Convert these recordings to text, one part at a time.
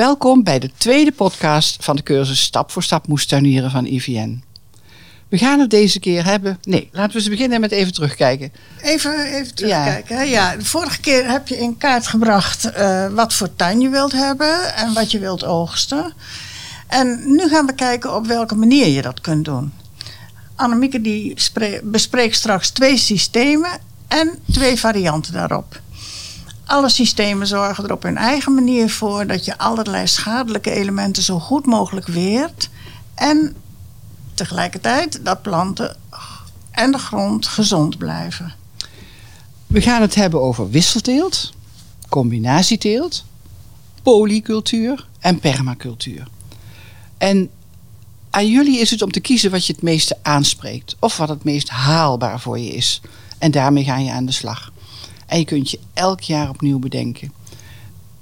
Welkom bij de tweede podcast van de cursus Stap voor Stap moestuinieren van IVN. We gaan het deze keer hebben. Nee, laten we eens beginnen met even terugkijken. Even, even terugkijken. Ja. ja, de vorige keer heb je in kaart gebracht uh, wat voor tuin je wilt hebben en wat je wilt oogsten. En nu gaan we kijken op welke manier je dat kunt doen. Annemieke die bespreekt straks twee systemen en twee varianten daarop. Alle systemen zorgen er op hun eigen manier voor dat je allerlei schadelijke elementen zo goed mogelijk weert. En tegelijkertijd dat planten en de grond gezond blijven. We gaan het hebben over wisselteelt, combinatieteelt, polycultuur en permacultuur. En aan jullie is het om te kiezen wat je het meeste aanspreekt of wat het meest haalbaar voor je is. En daarmee ga je aan de slag. En je kunt je elk jaar opnieuw bedenken.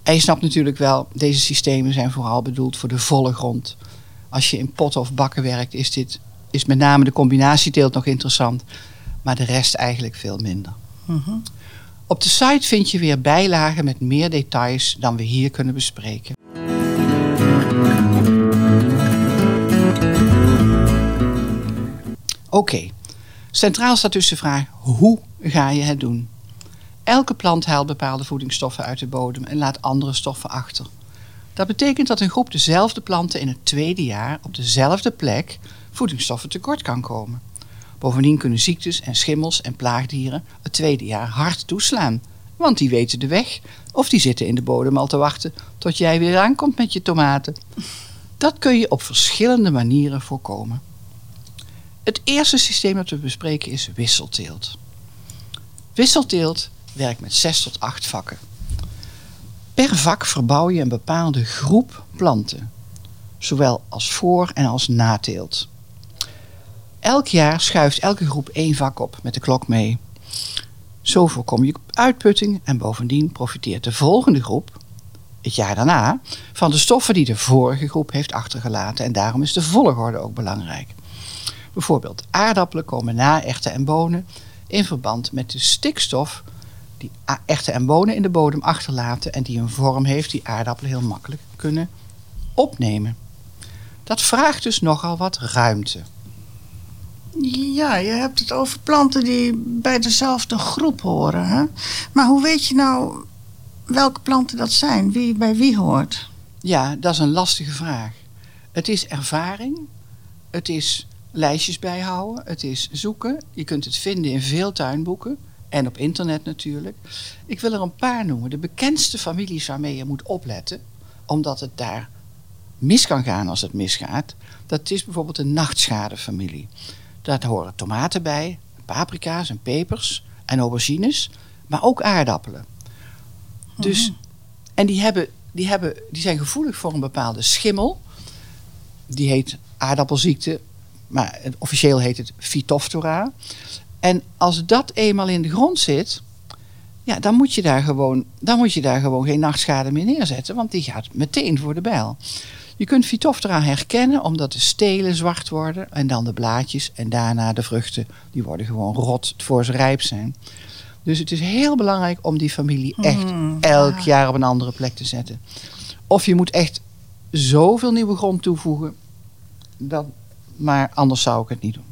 En je snapt natuurlijk wel, deze systemen zijn vooral bedoeld voor de volle grond. Als je in potten of bakken werkt, is, dit, is met name de combinatieteelt nog interessant. Maar de rest eigenlijk veel minder. Mhm. Op de site vind je weer bijlagen met meer details dan we hier kunnen bespreken. Oké, centraal staat dus de vraag: hoe ga je het doen? Elke plant haalt bepaalde voedingsstoffen uit de bodem en laat andere stoffen achter. Dat betekent dat een groep dezelfde planten in het tweede jaar op dezelfde plek voedingsstoffen tekort kan komen. Bovendien kunnen ziektes en schimmels en plaagdieren het tweede jaar hard toeslaan, want die weten de weg of die zitten in de bodem al te wachten tot jij weer aankomt met je tomaten. Dat kun je op verschillende manieren voorkomen. Het eerste systeem dat we bespreken is wisselteelt. Wisselteelt werkt met zes tot acht vakken. Per vak verbouw je een bepaalde groep planten, zowel als voor- en als nateelt. Elk jaar schuift elke groep één vak op met de klok mee. Zo voorkom je uitputting en bovendien profiteert de volgende groep, het jaar daarna, van de stoffen die de vorige groep heeft achtergelaten en daarom is de volgorde ook belangrijk. Bijvoorbeeld aardappelen komen na echten en bonen in verband met de stikstof die echten en bonen in de bodem achterlaten en die een vorm heeft die aardappelen heel makkelijk kunnen opnemen. Dat vraagt dus nogal wat ruimte. Ja, je hebt het over planten die bij dezelfde groep horen. Hè? Maar hoe weet je nou welke planten dat zijn? Wie bij wie hoort? Ja, dat is een lastige vraag. Het is ervaring. Het is lijstjes bijhouden. Het is zoeken. Je kunt het vinden in veel tuinboeken. En op internet natuurlijk. Ik wil er een paar noemen. De bekendste families waarmee je moet opletten, omdat het daar mis kan gaan als het misgaat. Dat is bijvoorbeeld de nachtschadefamilie. Daar horen tomaten bij, paprika's en pepers en aubergines, maar ook aardappelen. Dus, mhm. en die, hebben, die, hebben, die zijn gevoelig voor een bepaalde schimmel. Die heet aardappelziekte, maar officieel heet het Phytophthora. En als dat eenmaal in de grond zit, ja, dan, moet je daar gewoon, dan moet je daar gewoon geen nachtschade meer neerzetten, want die gaat meteen voor de bijl. Je kunt Phytophthora herkennen omdat de stelen zwart worden en dan de blaadjes en daarna de vruchten, die worden gewoon rot voor ze rijp zijn. Dus het is heel belangrijk om die familie echt mm, elk jaar op een andere plek te zetten. Of je moet echt zoveel nieuwe grond toevoegen, dat, maar anders zou ik het niet doen.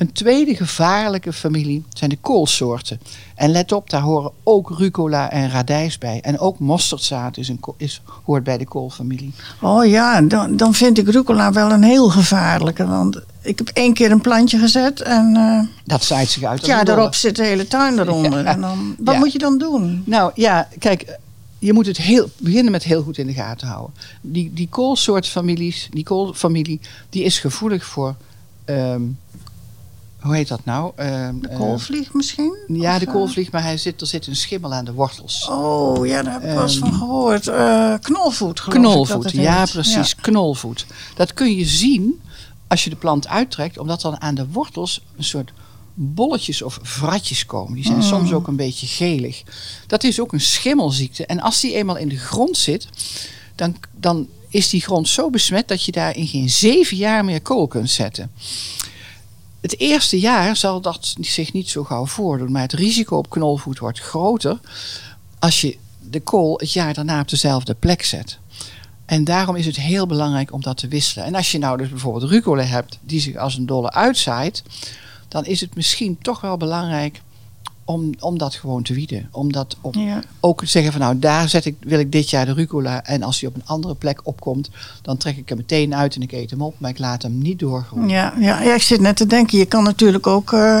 Een tweede gevaarlijke familie zijn de koolsoorten. En let op, daar horen ook rucola en radijs bij. En ook mosterdzaad is een, is, hoort bij de koolfamilie. Oh ja, dan, dan vind ik rucola wel een heel gevaarlijke. Want ik heb één keer een plantje gezet en... Uh, dat zaait zich uit. Ja, daarop zit de hele tuin eronder. En dan, wat moet je dan doen? Nou ja, kijk, je moet het heel, beginnen met heel goed in de gaten houden. Die, die koolsoortfamilies, die koolfamilie, die is gevoelig voor... Ehm, hoe heet dat nou? Uh, de koolvlieg misschien? Ja, de koolvlieg, maar hij zit, er zit een schimmel aan de wortels. Oh, ja, daar heb ik wel eens van ehm, gehoord. Uh, knolvoet, geloof knolvoet, ik dat ja, precies. Knolvoet. Dat kun je zien als je de plant uittrekt, omdat dan aan de wortels een soort bolletjes of vratjes komen. Die zijn mm. soms ook een beetje gelig. Dat is ook een schimmelziekte. En als die eenmaal in de grond zit, dan, dan is die grond zo besmet dat je daar in geen zeven jaar meer kool kunt zetten. Het eerste jaar zal dat zich niet zo gauw voordoen, maar het risico op knolvoet wordt groter als je de kool het jaar daarna op dezelfde plek zet. En daarom is het heel belangrijk om dat te wisselen. En als je nou dus bijvoorbeeld rucola hebt die zich als een dolle uitzaait, dan is het misschien toch wel belangrijk om, om dat gewoon te wieden. Om dat op, Ja. ook te zeggen van nou, daar zet ik, wil ik dit jaar de rucola. En als hij op een andere plek opkomt, dan trek ik hem meteen uit en ik eet hem op. Maar ik laat hem niet doorgroeien. Ja, ja, ja, ik zit net te denken. Je kan natuurlijk ook, eh,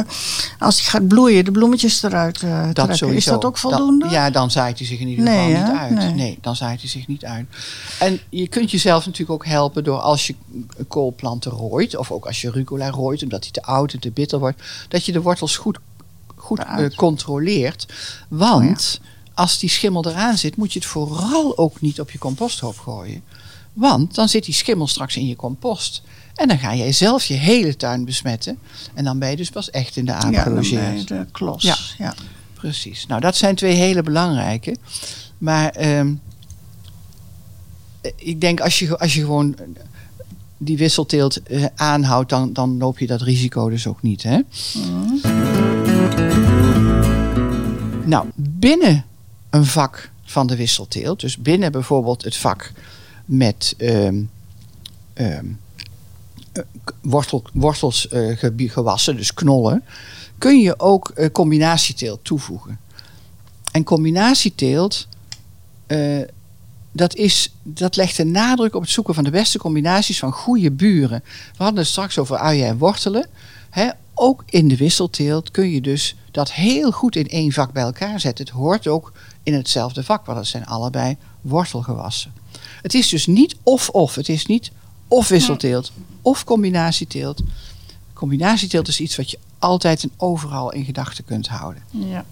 als hij gaat bloeien, de bloemetjes eruit eh, Dat trekken. sowieso. Is dat ook Dan- voldoende? ja, dan zaait hij zich in ieder Nee, geval niet hè? uit. Nee. Nee. dan zaait hij zich niet uit. En je kunt jezelf natuurlijk ook helpen door als je koolplanten rooit, of ook als je rucola rooit, omdat hij te oud en te bitter wordt, dat je de wortels goed, goed eh, controleert. Want als die schimmel eraan zit, moet je het vooral ook niet op je composthoop gooien. Want dan zit die schimmel straks in je compost. En dan ga jij zelf je hele tuin besmetten. En dan ben je dus pas echt in de aap ja, gelogeerd. de klos. Ja. Ja. Precies. Nou, dat zijn twee hele belangrijke. Maar ehm, ik denk als je, als je gewoon die wisselteelt eh, aanhoudt, dan, dan loop je dat risico dus ook niet. Hè? Nou, binnen een vak van de wisselteelt, dus binnen bijvoorbeeld het vak met ehm, ehm, eh, wortel, wortels eh, gewassen, dus knollen, kun je ook eh, combinatieteelt toevoegen. En combinatieteelt, dat, is, dat legt de nadruk op het zoeken van de beste combinaties van goede buren. We hadden het straks over uien en wortelen. Hè, ook in de wisselteelt kun je dus dat heel goed in één vak bij elkaar zetten. Het hoort ook in hetzelfde vak, want het zijn allebei wortelgewassen. Het is dus niet of-of. Het is niet of wisselteelt of combinatieteelt. Combinatieteelt is iets wat je altijd en overal in gedachten kunt houden. ja.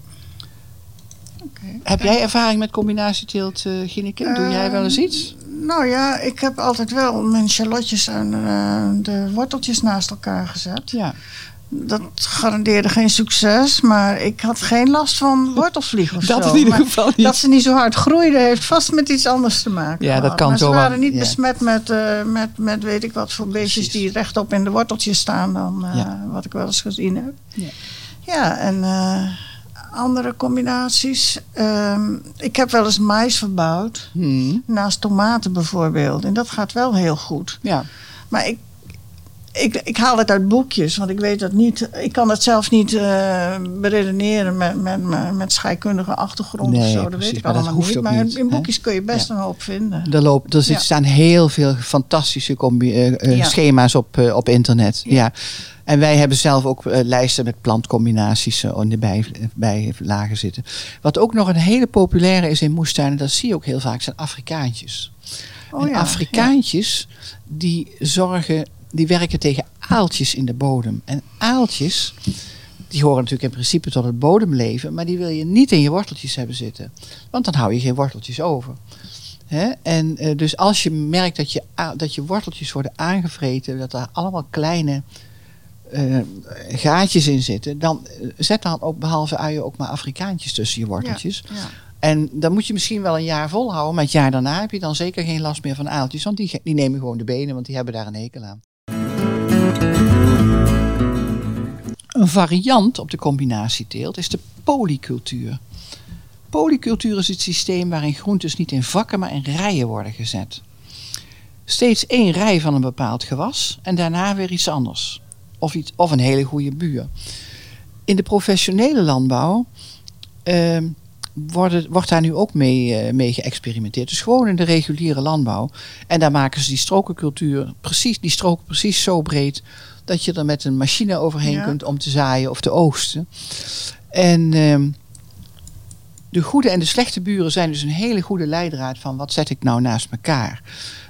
Oké. Heb jij ervaring met combinatieteelt, uh, Gineke? Doe jij wel eens iets? Nou ja, ik heb altijd wel mijn shallotjes en eh, de worteltjes naast elkaar gezet. Ja. Dat garandeerde geen succes, maar ik had geen last van wortelvlieg of Dat zo. in ieder geval niet. Dat ze niet zo hard groeiden, heeft vast met iets anders te maken. Ja, dat kan maar zo ze waren niet ja. besmet met, eh, met, met weet ik wat voor beestjes Precies. die rechtop in de worteltjes staan dan eh, Ja. wat ik wel eens gezien heb. Ja. Ja, en eh, andere combinaties. Ehm, ik heb wel eens mais verbouwd, Hmm. naast tomaten bijvoorbeeld. En dat gaat wel heel goed. Ja. Maar ik, ik, ik haal het uit boekjes, want ik weet dat niet. Ik kan het zelf niet eh beredeneren met, met, met, scheikundige achtergrond Nee, of zo. Dat precies, weet ik maar dat allemaal niet. Maar in hè? boekjes kun je best een hoop vinden. Er, er zit- Ja. staan heel veel fantastische combi- eh, Ja. schema's op, op internet. Ja. Ja. En wij hebben zelf ook lijsten met plantcombinaties in de bij, bijlagen zitten. Wat ook nog een hele populaire is in moestuinen, dat zie je ook heel vaak, zijn Afrikaantjes. Oh en ja, Afrikaantjes, die zorgen, die werken tegen aaltjes in de bodem. En aaltjes, die horen natuurlijk in principe tot het bodemleven, maar die wil je niet in je worteltjes hebben zitten. Want dan hou je geen worteltjes over. En eh, dus als je merkt dat je, dat je worteltjes worden aangevreten, dat daar allemaal kleine eh, gaatjes in zitten, dan eh, zet dan ook behalve uien ook maar Afrikaantjes tussen je worteltjes. Ja, ja. En dan moet je misschien wel een jaar volhouden, maar het jaar daarna heb je dan zeker geen last meer van aaltjes, want die, die nemen gewoon de benen, want die hebben daar een hekel aan. Een variant op de combinatieteelt is de polycultuur. Polycultuur is het systeem waarin groentes niet in vakken, maar in rijen worden gezet. Steeds één rij van een bepaald gewas en daarna weer iets anders. Of, iets, of een hele goede buur. In de professionele landbouw ehm, wordt daar nu ook mee, eh, mee geëxperimenteerd. Dus gewoon in de reguliere landbouw. En daar maken ze die strokencultuur precies, die stroken precies zo breed dat je er met een machine overheen Ja. kunt om te zaaien of te oogsten. En ehm, de goede en de slechte buren zijn dus een hele goede leidraad van wat zet ik nou naast elkaar.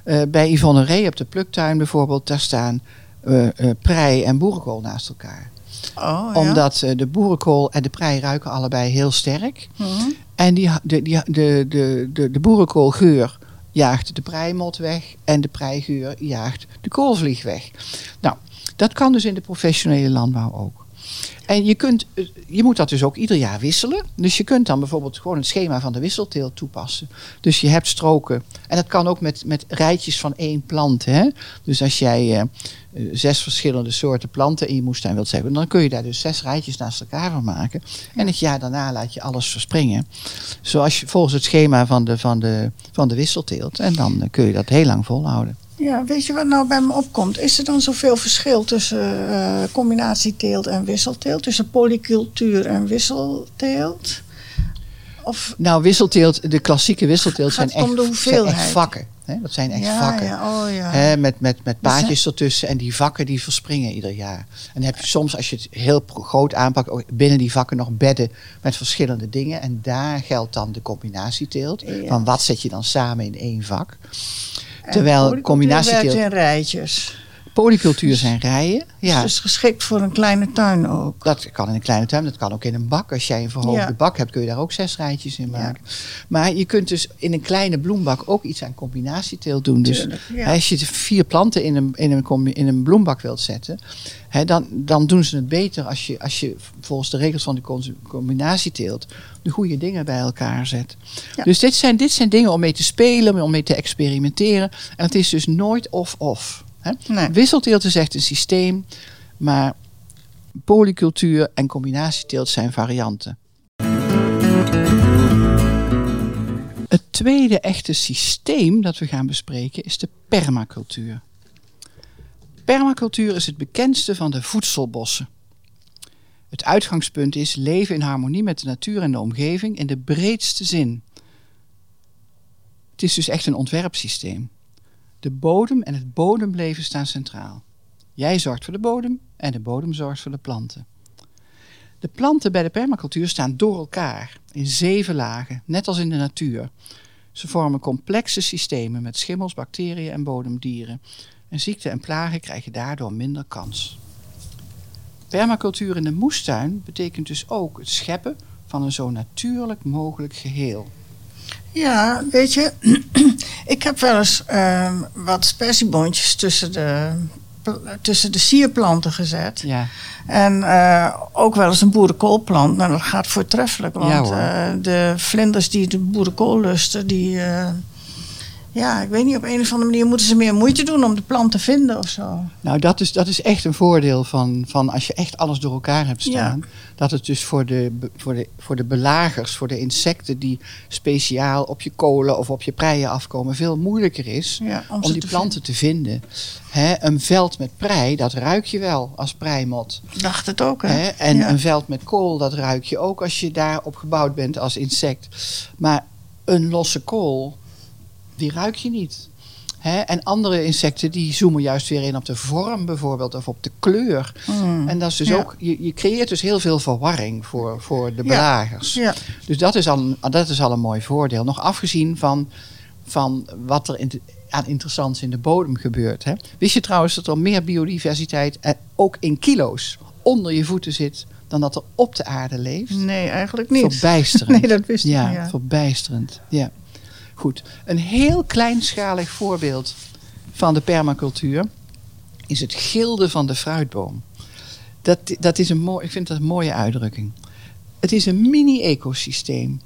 Eh, bij Yvonne Ree op de pluktuin bijvoorbeeld, daar staan eh, prei en boerenkool naast elkaar. Oh, ja. Omdat de boerenkool en de prei ruiken allebei heel sterk. Mhm. En die, de, die, de, de, de, de boerenkoolgeur jaagt de preimot weg en de preigeur jaagt de koolvlieg weg. Nou, dat kan dus in de professionele landbouw ook. En je, kunt, eh, je moet dat dus ook ieder jaar wisselen. Dus je kunt dan bijvoorbeeld gewoon het schema van de wisselteelt toepassen. Dus je hebt stroken. En dat kan ook met, met rijtjes van één plant. Hè? Dus als jij uh, zes verschillende soorten planten in je moestuin wilt hebben, dan kun je daar dus zes rijtjes naast elkaar van maken. En het jaar daarna laat je alles verspringen. Zoals volgens het schema van de, van de, van de wisselteelt. En dan kun je dat heel lang volhouden. Ja, weet je wat nou bij me opkomt? Is er dan zoveel verschil tussen uh, combinatieteelt en wisselteelt? Tussen polycultuur en wisselteelt? Of nou, wisselteelt, de klassieke wisselteelt zijn echt, zijn echt, vakken. Hè? Dat zijn echt ja, vakken. Ja, oh ja. Hè? Met, met, met paadjes ertussen. En die vakken die verspringen ieder jaar. En dan heb je soms, als je het heel groot aanpakt, ook binnen die vakken nog bedden met verschillende dingen. En daar geldt dan de combinatieteelt. Van wat zet je dan samen in één vak. Terwijl combinatieteelt... in rijtjes. Polycultuur zijn rijen. Ja. Dus geschikt voor een kleine tuin ook. Dat kan in een kleine tuin, dat kan ook in een bak. Als jij een verhoogde bak hebt, kun je daar ook zes rijtjes in maken. Maar je kunt dus in een kleine bloembak ook iets aan combinatieteelt doen. Dus als je vier planten in een, in een, in een bloembak wilt zetten, dan, dan doen ze het beter als je, als je volgens de regels van de combinatieteelt de goede dingen bij elkaar zet. Dus dit zijn, dit zijn dingen om mee te spelen, om mee te experimenteren. En het is dus nooit of-of. Nee. Wisselteelt is echt een systeem, maar polycultuur en combinatieteelt zijn varianten. Het tweede echte systeem dat we gaan bespreken is de permacultuur. Permacultuur is het bekendste van de voedselbossen. Het uitgangspunt is leven in harmonie met de natuur en de omgeving in de breedste zin. Het is dus echt een ontwerpsysteem. De bodem en het bodemleven staan centraal. Jij zorgt voor de bodem en de bodem zorgt voor de planten. De planten bij de permacultuur staan door elkaar in zeven lagen, net als in de natuur. Ze vormen complexe systemen met schimmels, bacteriën en bodemdieren. En ziekten en plagen krijgen daardoor minder kans. Permacultuur in de moestuin betekent dus ook het scheppen van een zo natuurlijk mogelijk geheel. Ja, weet je, ik heb wel eens uh, wat spersieboontjes tussen de, tussen de sierplanten gezet. Ja. En uh, ook wel eens een boerenkoolplant. Nou, dat gaat voortreffelijk. Want ja, uh, de vlinders die de boerenkool lusten, die eh, ja, ik weet niet, op een of andere manier moeten ze meer moeite doen om de plant te vinden of zo. Nou, dat is, dat is echt een voordeel van, van als je echt alles door elkaar hebt staan. Dat het dus voor de, voor, de, voor de belagers, voor de insecten die speciaal op je kolen of op je preien afkomen, veel moeilijker is om, die planten te vinden. een veld met prei, dat ruik je wel als preimot. Dacht het ook, hè? En een veld met kool, dat ruik je ook als je daarop gebouwd bent als insect. Maar een losse kool die ruik je niet. En andere insecten die zoomen juist weer in op de vorm bijvoorbeeld of op de kleur. Mm. En dat is dus ook, je, je, creëert dus heel veel verwarring voor, voor de belagers. Ja. Dus dat is, al, dat is al een mooi voordeel. Nog afgezien van, van wat er in aan interessants in de bodem gebeurt. Hè. Wist je trouwens dat er meer biodiversiteit, eh, ook in kilo's, onder je voeten zit dan dat er op de aarde leeft? Nee, eigenlijk niet. Verbijsterend. nee, dat wist ik. Ja, ja, verbijsterend. Ja. Goed, een heel kleinschalig voorbeeld van de permacultuur is het gilden van de fruitboom. Dat, dat is een mooi, ik vind dat een mooie uitdrukking. Het is een mini-ecosysteem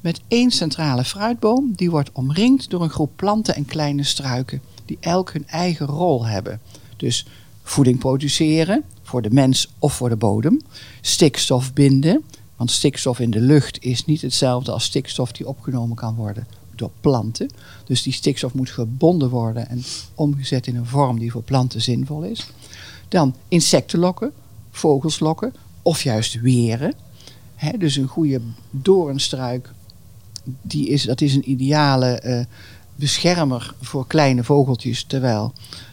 met één centrale fruitboom die wordt omringd door een groep planten en kleine struiken die elk hun eigen rol hebben. Dus voeding produceren voor de mens of voor de bodem, stikstof binden, want stikstof in de lucht is niet hetzelfde als stikstof die opgenomen kan worden door planten. Dus die stikstof moet gebonden worden en omgezet in een vorm die voor planten zinvol is. Dan insecten lokken, vogels lokken of juist weren. dus een goede doornstruik, die is, dat is een ideale uh, beschermer voor kleine vogeltjes, terwijl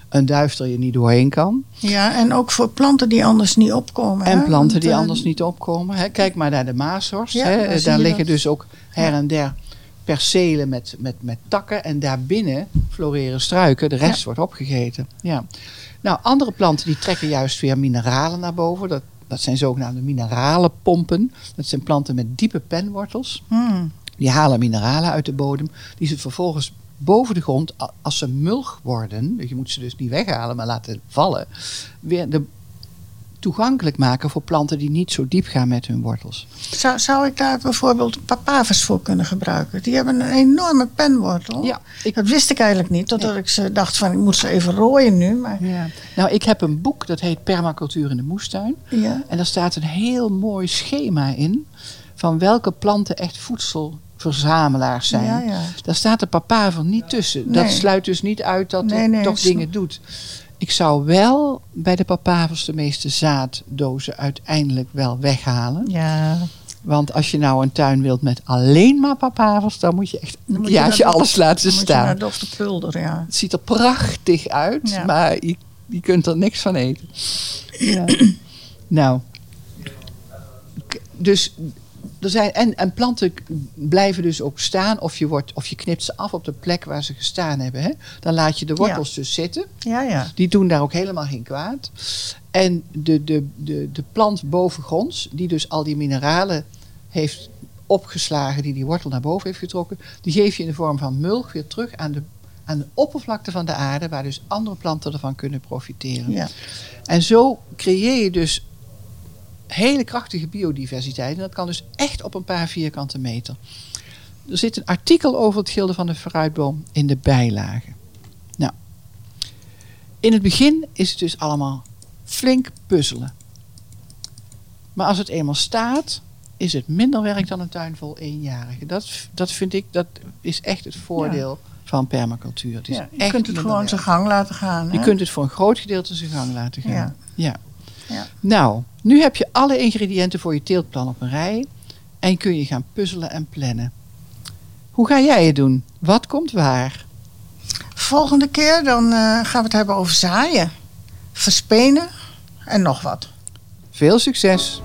een duif er je niet doorheen kan. Ja, en ook voor planten die anders niet opkomen. En planten die eh, anders niet opkomen. Kijk maar naar de maashorst. daar, daar liggen dus ook her en der percelen met, met, met takken en daarbinnen floreren struiken. De rest wordt opgegeten. Ja. Nou, andere planten die trekken juist weer mineralen naar boven. Dat, dat zijn zogenaamde mineralenpompen. Dat zijn planten met diepe penwortels. Hmm. Die halen mineralen uit de bodem. Die ze vervolgens boven de grond, als ze mulg worden, dus je moet ze dus niet weghalen, maar laten vallen, weer de toegankelijk maken voor planten die niet zo diep gaan met hun wortels. Zou, zou ik daar bijvoorbeeld papavers voor kunnen gebruiken? Die hebben een enorme penwortel. Ja, ik, Dat wist ik eigenlijk niet, totdat ik ze dacht van ik moet ze even rooien nu. Maar ja. Nou, ik heb een boek dat heet Permacultuur in de moestuin. ja, En daar staat een heel mooi schema in van welke planten echt voedselverzamelaars zijn. ja, ja. Daar staat de papaver niet tussen. Dat sluit dus niet uit dat Nee, nee, toch dingen doet. Ik zou wel bij de papavers de meeste zaaddozen uiteindelijk wel weghalen. ja. Want als je nou een tuin wilt met alleen maar papavers, dan moet je echt een je jaartje alles laten Dan moet je staan. naar Dr. Pulder, ja. Het ziet er prachtig uit, Ja. maar je, je kunt er niks van eten. Ja. nou. Dus er zijn, en, en planten blijven dus ook staan of je, wordt, of je knipt ze af op de plek waar ze gestaan hebben. Hè? Dan laat je de wortels dus zitten. Ja, ja. Die doen daar ook helemaal geen kwaad. En de, de, de, de plant bovengronds, die dus al die mineralen heeft opgeslagen, die die wortel naar boven heeft getrokken, die geef je in de vorm van mulch weer terug aan de, aan de oppervlakte van de aarde, waar dus andere planten ervan kunnen profiteren. ja. En zo creëer je dus hele krachtige biodiversiteit. En dat kan dus echt op een paar vierkante meter. Er zit een artikel over het gilde van de fruitboom in de bijlage. Nou, in het begin is het dus allemaal flink puzzelen. Maar als het eenmaal staat, is het minder werk dan een tuin vol eenjarigen. Dat, dat vind ik, dat is echt het voordeel van permacultuur. Het is ja. Je echt kunt het gewoon werk. zijn gang laten gaan. Je hè? kunt het voor een groot gedeelte zijn gang laten gaan. Ja. Ja. Ja. Nou, nu heb je alle ingrediënten voor je teeltplan op een rij. En kun je gaan puzzelen en plannen. Hoe ga jij het doen? Wat komt waar? Volgende keer dan eh, gaan we het hebben over zaaien, verspenen en nog wat. Veel succes!